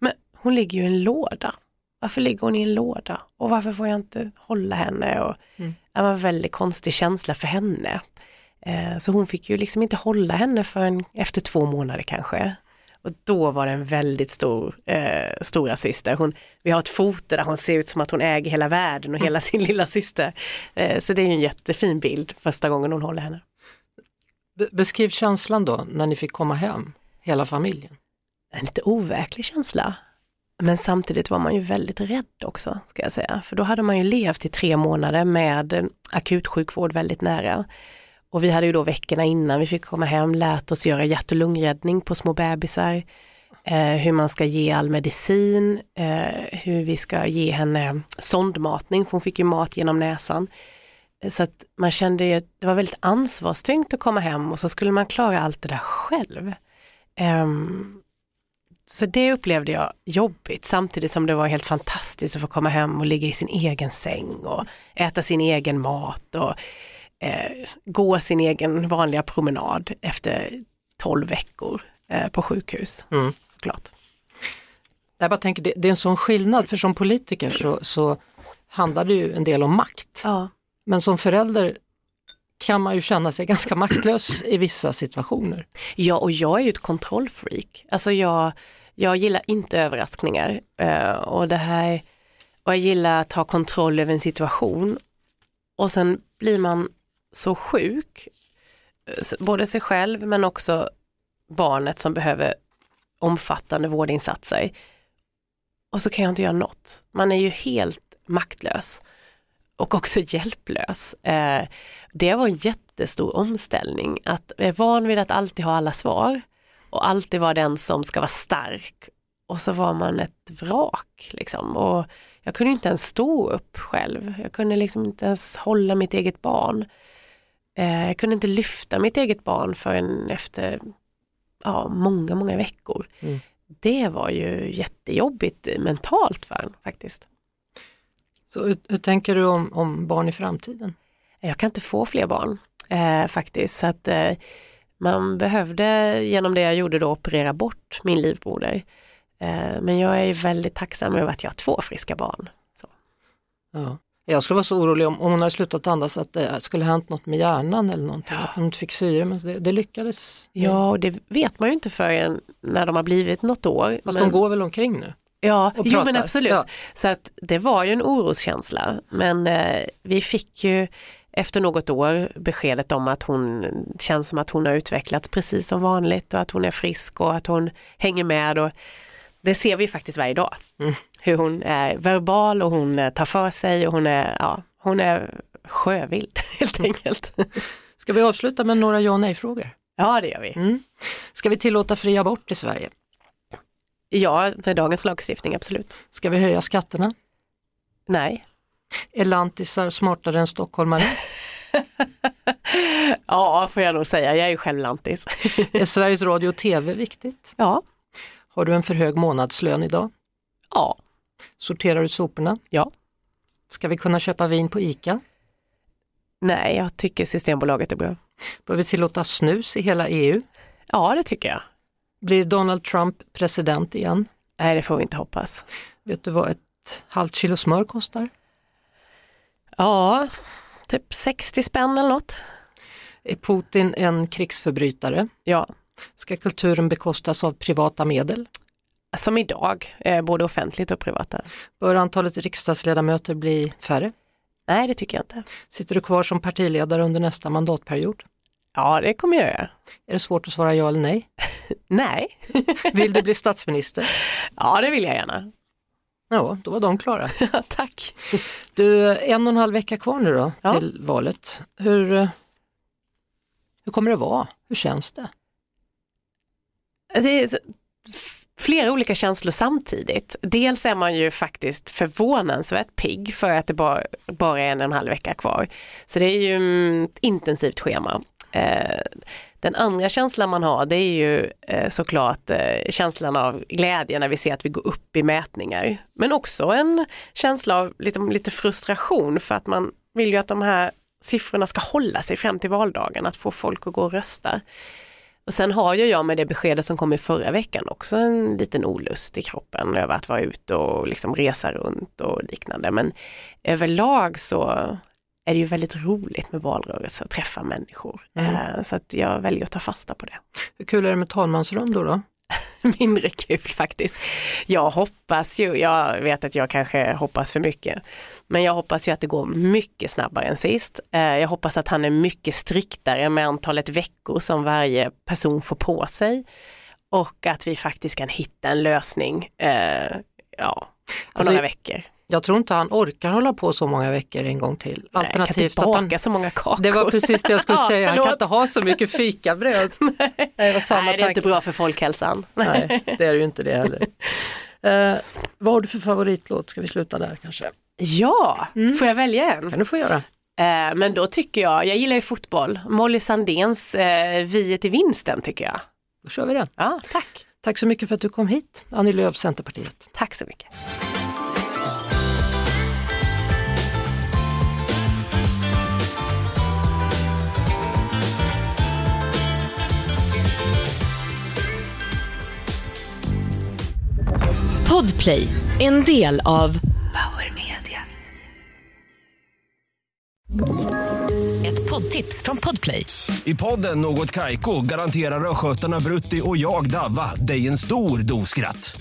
S3: men hon ligger ju i en låda. Varför ligger hon i en låda? Och varför får jag inte hålla henne? Och, Det var en väldigt konstig känsla för henne. Eh, så hon fick ju liksom inte hålla henne förrän efter två månader kanske. Och då var det en väldigt stor eh, stora syster. Hon, vi har ett foto där hon ser ut som att hon äger hela världen och hela sin lilla syster. Eh, så det är en jättefin bild första gången hon håller henne.
S2: Be- Beskriv känslan då när ni fick komma hem, hela familjen.
S3: En lite overklig känsla. Men samtidigt var man ju väldigt rädd också, ska jag säga. För då hade man ju levt i tre månader med akutsjukvård väldigt nära. Och vi hade ju då veckorna innan vi fick komma hem lärt oss göra hjärt och lungräddning på små bebisar. Eh, hur man ska ge all medicin, eh, hur vi ska ge henne sondmatning, för hon fick ju mat genom näsan. Eh, så att man kände ju att det var väldigt ansvarstyngt att komma hem och så skulle man klara allt det där själv. Eh, så det upplevde jag jobbigt samtidigt som det var helt fantastiskt att få komma hem och ligga i sin egen säng och äta sin egen mat och eh, gå sin egen vanliga promenad efter 12 veckor eh, på sjukhus.
S2: Mm.
S3: Såklart.
S2: Jag bara tänker, det, det är en sån skillnad, för som politiker så, så handlar det ju en del om makt.
S3: Ja.
S2: Men som förälder kan man ju känna sig ganska maktlös i vissa situationer.
S3: ja, och jag är ju ett kontrollfreak. Alltså jag, jag gillar inte överraskningar eh, och det här och jag gillar att ha kontroll över en situation och sen blir man så sjuk, eh, både sig själv men också barnet som behöver omfattande vårdinsatser. Och så kan jag inte göra något. Man är ju helt maktlös och också hjälplös. Eh, det var en jättestor omställning att vara van vid att alltid ha alla svar och alltid vara den som ska vara stark och så var man ett vrak liksom. och jag kunde inte ens stå upp själv. Jag kunde liksom inte ens hålla mitt eget barn. Eh, jag kunde inte lyfta mitt eget barn förrän efter ja, många, många veckor.
S2: Mm.
S3: Det var ju jättejobbigt mentalt för en faktiskt.
S2: Så hur, hur tänker du om, om barn i framtiden?
S3: Jag kan inte få fler barn eh, faktiskt. Så att, eh, man behövde genom det jag gjorde då operera bort min livmoder. Eh, men jag är väldigt tacksam över att jag har två friska barn. Så.
S2: Ja. Jag skulle vara så orolig om, om hon hade slutat andas att det skulle hänt något med hjärnan eller någonting, att hon inte fick syre, men det, det lyckades.
S3: Ja, och det vet man ju inte förrän när de har blivit något år.
S2: Fast
S3: men,
S2: de går väl omkring nu?
S3: ja, jo, men absolut.
S2: Ja.
S3: Så att det var ju en oroskänsla. Men eh, vi fick ju efter något år beskedet om att hon känns som att hon har utvecklats precis som vanligt och att hon är frisk och att hon hänger med. Och det ser vi faktiskt varje dag.
S2: Mm.
S3: Hur hon är verbal och hon eh, tar för sig och hon är, ja, hon är sjövild helt enkelt.
S2: Ska vi avsluta med några ja och nej-frågor?
S3: Ja det gör vi.
S2: Mm. Ska vi tillåta fri abort i Sverige?
S3: Ja, med dagens lagstiftning absolut.
S2: Ska vi höja skatterna?
S3: Nej.
S2: Är lantisar smartare än stockholmare?
S3: Ja, får jag nog säga. Jag är ju själv lantis.
S2: Är Sveriges Radio och TV viktigt?
S3: Ja.
S2: Har du en för hög månadslön idag?
S3: Ja.
S2: Sorterar du soporna?
S3: Ja.
S2: Ska vi kunna köpa vin på ICA?
S3: Nej, jag tycker Systembolaget är bra.
S2: Bör vi tillåta snus i hela EU?
S3: Ja, det tycker jag.
S2: Blir Donald Trump president igen?
S3: Nej, det får vi inte hoppas.
S2: Vet du vad ett halvt kilo smör kostar?
S3: Ja, typ 60 spänn eller något.
S2: Är Putin en krigsförbrytare?
S3: Ja,
S2: Ska kulturen bekostas av privata medel?
S3: som idag, eh, både offentligt och privata.
S2: Bör antalet riksdagsledamöter bli färre?
S3: Nej, det tycker jag inte.
S2: Sitter du kvar som partiledare under nästa mandatperiod?
S3: Ja, det kommer jag göra.
S2: Är det svårt att svara ja eller nej?
S3: Nej,
S2: Vill du bli statsminister?
S3: ja det vill jag gärna.
S2: Ja, då var de klara.
S3: Tack.
S2: Du, en och en halv vecka kvar nu då
S3: Ja.
S2: till valet. Hur, eh, hur kommer det vara? Hur känns det?
S3: Det är flera olika känslor samtidigt. Dels är man ju faktiskt förvånansvärt pigg för att det bara, bara är en och en halv vecka kvar. Så det är ju mm, ett intensivt schema. Eh, Den andra känslan man har det är ju eh, såklart eh, känslan av glädje när vi ser att vi går upp i mätningar. Men också en känsla av lite, lite frustration för att man vill ju att de här siffrorna ska hålla sig fram till valdagen, att få folk att gå och rösta. Och sen har ju jag med det beskedet som kom i förra veckan också en liten olust i kroppen över att vara ute och liksom resa runt och liknande. Men överlag så är det ju väldigt roligt med valrörelse och träffa människor. Eh, Så att jag väljer att ta fasta på det.
S2: Hur kul är det med talmansrum då? då?
S3: Mindre kul faktiskt. Jag hoppas ju, jag vet att jag kanske hoppas för mycket, men jag hoppas ju att det går mycket snabbare än sist. Eh, Jag hoppas att han är mycket striktare med antalet veckor som varje person får på sig och att vi faktiskt kan hitta en lösning eh, ja, på
S2: Alltså,
S3: några veckor.
S2: Jag tror inte han orkar hålla på så många veckor en gång till.
S3: Nej,
S2: Alternativt att
S3: kan inte
S2: han...
S3: baka så många kakor.
S2: Det var precis det jag skulle säga, han kan inte ha så mycket fikabröd. Nej, det var samma
S3: Nej, det är inte bra för folkhälsan.
S2: Nej, det är ju inte det heller. Eh, vad har du för favoritlåt? Ska vi sluta där kanske?
S3: Ja, får jag välja en?
S2: kan du få göra.
S3: Eh, men då tycker jag, jag gillar ju fotboll, Molly Sandéns eh, Vi är till vinsten tycker jag.
S2: Då kör vi den.
S3: Ja, tack.
S2: Tack så mycket för att du kom hit, Annie Lööf, Centerpartiet.
S3: Tack så mycket.
S4: Podplay, en del av Power Media. Ett poddtips från Podplay.
S5: I podden Något Kaiko garanterar östgötarna Brutti och jag, Davva, dig en stor dos skratt.